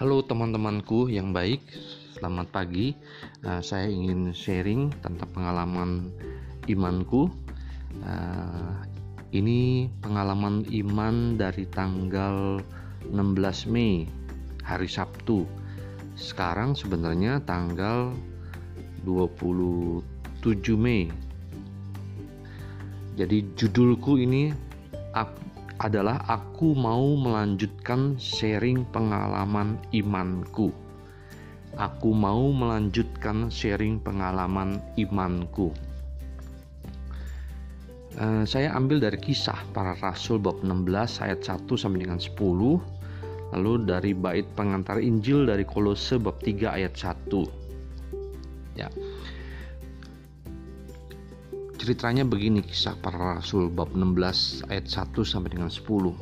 Halo teman-temanku yang baik, selamat pagi. Uh, saya ingin sharing tentang pengalaman imanku. Uh, ini pengalaman iman dari tanggal 16 Mei, hari Sabtu. Sekarang sebenarnya tanggal 27 Mei. Jadi judulku ini adalah aku mau melanjutkan sharing pengalaman imanku. Aku mau melanjutkan sharing pengalaman imanku. Uh, saya ambil dari kisah para rasul bab 16 ayat 1 sampai dengan 10 lalu dari bait pengantar Injil dari Kolose bab 3 ayat 1 ya Ceritanya begini kisah para rasul bab 16 ayat 1 sampai dengan 10.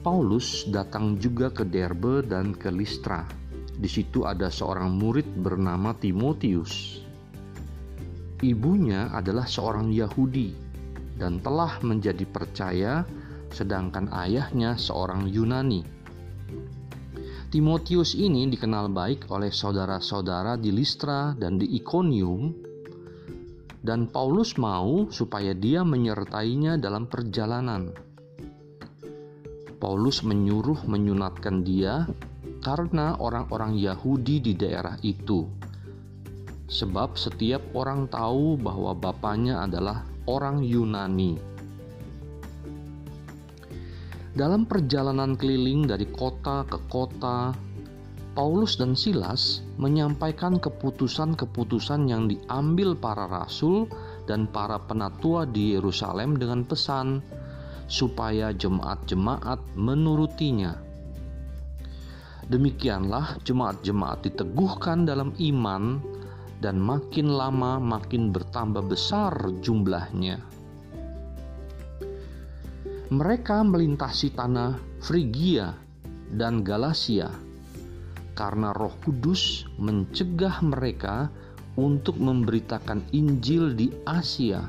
Paulus datang juga ke Derbe dan ke Listra. Di situ ada seorang murid bernama Timotius. Ibunya adalah seorang Yahudi dan telah menjadi percaya sedangkan ayahnya seorang Yunani. Timotius ini dikenal baik oleh saudara-saudara di Listra dan di Iconium dan Paulus mau supaya dia menyertainya dalam perjalanan. Paulus menyuruh menyunatkan dia karena orang-orang Yahudi di daerah itu. Sebab setiap orang tahu bahwa bapaknya adalah orang Yunani. Dalam perjalanan keliling dari kota ke kota, Paulus dan Silas menyampaikan keputusan-keputusan yang diambil para rasul dan para penatua di Yerusalem dengan pesan supaya jemaat-jemaat menurutinya. Demikianlah jemaat-jemaat diteguhkan dalam iman dan makin lama makin bertambah besar jumlahnya. Mereka melintasi tanah Frigia dan Galasia karena Roh Kudus mencegah mereka untuk memberitakan Injil di Asia.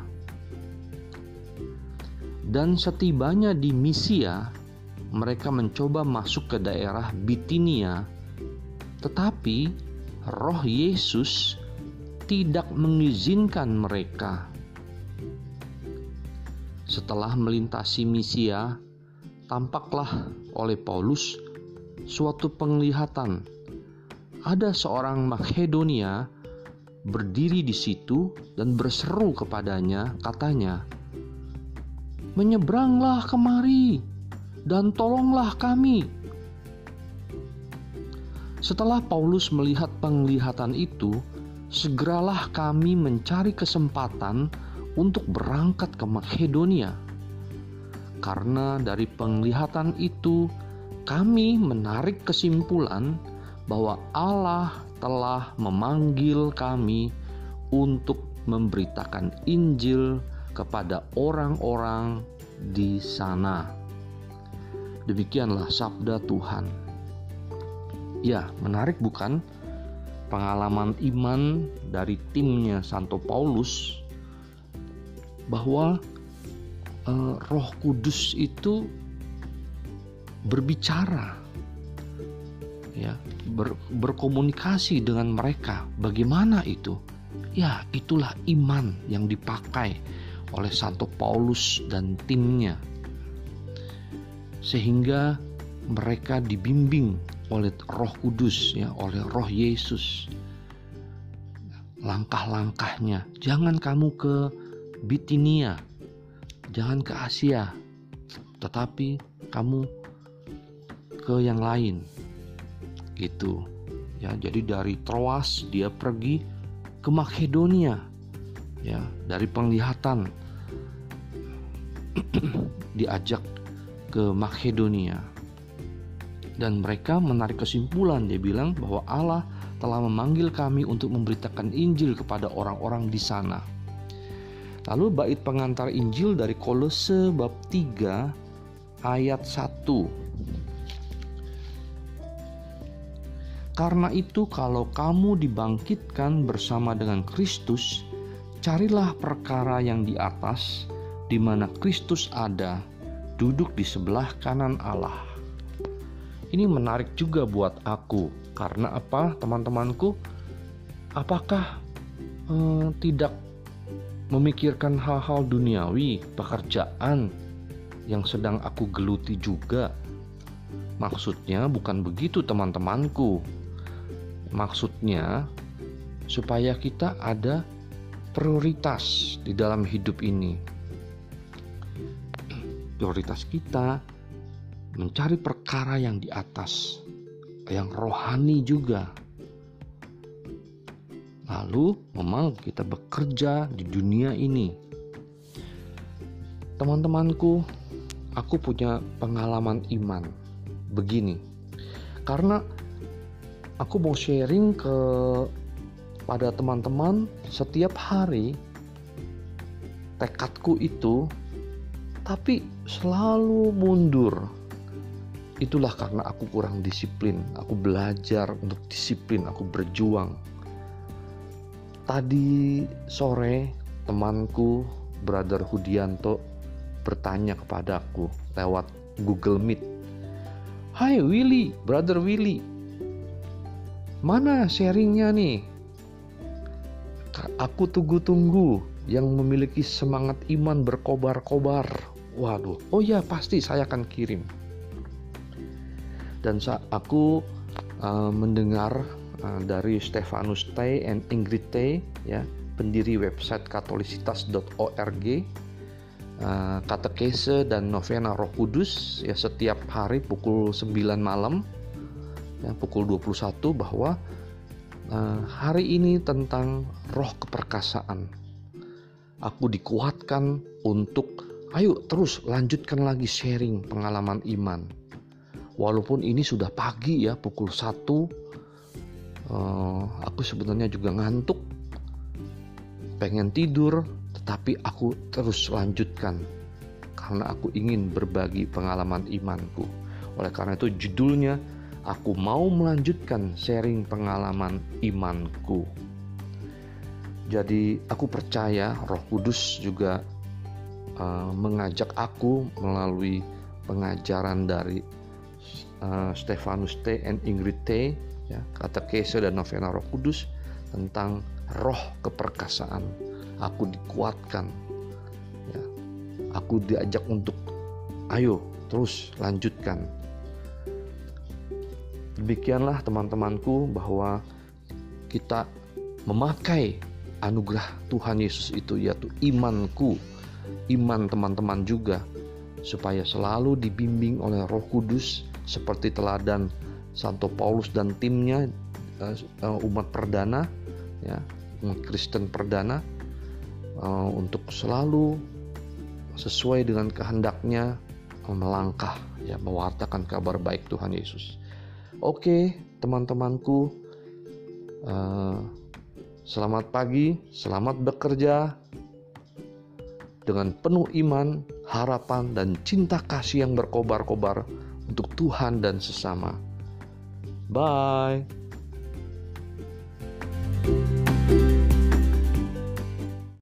Dan setibanya di Misia, mereka mencoba masuk ke daerah Bitinia, tetapi Roh Yesus tidak mengizinkan mereka. Setelah melintasi Misia, tampaklah oleh Paulus suatu penglihatan ada seorang Makedonia berdiri di situ dan berseru kepadanya, katanya, "Menyeberanglah kemari dan tolonglah kami." Setelah Paulus melihat penglihatan itu, segeralah kami mencari kesempatan untuk berangkat ke Makedonia. Karena dari penglihatan itu, kami menarik kesimpulan bahwa Allah telah memanggil kami untuk memberitakan Injil kepada orang-orang di sana. Demikianlah sabda Tuhan. Ya, menarik bukan? Pengalaman iman dari timnya Santo Paulus bahwa uh, Roh Kudus itu berbicara ya ber, berkomunikasi dengan mereka. Bagaimana itu? Ya, itulah iman yang dipakai oleh Santo Paulus dan timnya. Sehingga mereka dibimbing oleh Roh Kudus ya, oleh Roh Yesus. Langkah-langkahnya, jangan kamu ke Bitinia, jangan ke Asia, tetapi kamu ke yang lain, gitu. Ya jadi dari Troas dia pergi ke Makedonia ya dari penglihatan. Diajak ke Makedonia. Dan mereka menarik kesimpulan dia bilang bahwa Allah telah memanggil kami untuk memberitakan Injil kepada orang-orang di sana. Lalu bait pengantar Injil dari Kolose bab 3 ayat 1 Karena itu, kalau kamu dibangkitkan bersama dengan Kristus, carilah perkara yang di atas, di mana Kristus ada, duduk di sebelah kanan Allah. ini menarik juga buat aku. Karena apa teman-temanku? Apakah eh, tidak memikirkan hal-hal duniawi pekerjaan yang sedang aku geluti juga? Maksudnya bukan begitu teman-temanku maksudnya supaya kita ada prioritas di dalam hidup ini prioritas kita mencari perkara yang di atas, yang rohani juga. Lalu, memang kita bekerja di dunia ini. Teman-temanku, aku punya pengalaman iman begini, karena aku mau sharing ke pada teman-teman setiap hari tekadku itu tapi selalu mundur Itulah karena aku kurang disiplin. Aku belajar untuk disiplin, aku berjuang. Tadi sore temanku Brother Hudianto bertanya kepadaku lewat Google Meet. Hai Willy, Brother Willy. Mana sharingnya nih? Aku tunggu-tunggu yang memiliki semangat iman berkobar-kobar. Waduh, oh ya pasti saya akan kirim dan saat aku uh, mendengar uh, dari Stefanus T and Ingrid T ya pendiri website katolisitas.org uh, katekese dan novena Roh Kudus ya setiap hari pukul 9 malam ya pukul 21 bahwa uh, hari ini tentang roh keperkasaan. Aku dikuatkan untuk ayo terus lanjutkan lagi sharing pengalaman iman. Walaupun ini sudah pagi ya pukul 1 uh, eh, aku sebenarnya juga ngantuk pengen tidur tetapi aku terus lanjutkan karena aku ingin berbagi pengalaman imanku. Oleh karena itu judulnya aku mau melanjutkan sharing pengalaman imanku. Jadi aku percaya Roh Kudus juga uh, mengajak aku melalui pengajaran dari uh, Stefanus T and Ingrid T ya katekese dan novena Roh Kudus tentang roh keperkasaan. Aku dikuatkan ya. Aku diajak untuk ayo terus lanjutkan demikianlah teman-temanku bahwa kita memakai anugerah Tuhan Yesus itu yaitu imanku iman teman-teman juga supaya selalu dibimbing oleh Roh Kudus seperti teladan Santo Paulus dan timnya eh, eh, umat perdana ya umat Kristen perdana eh, untuk selalu sesuai dengan kehendaknya melangkah ya mewartakan kabar baik Tuhan Yesus. Oke, teman-temanku selamat pagi, selamat bekerja dengan penuh iman, harapan dan cinta kasih yang berkobar-kobar untuk Tuhan dan sesama. Bye.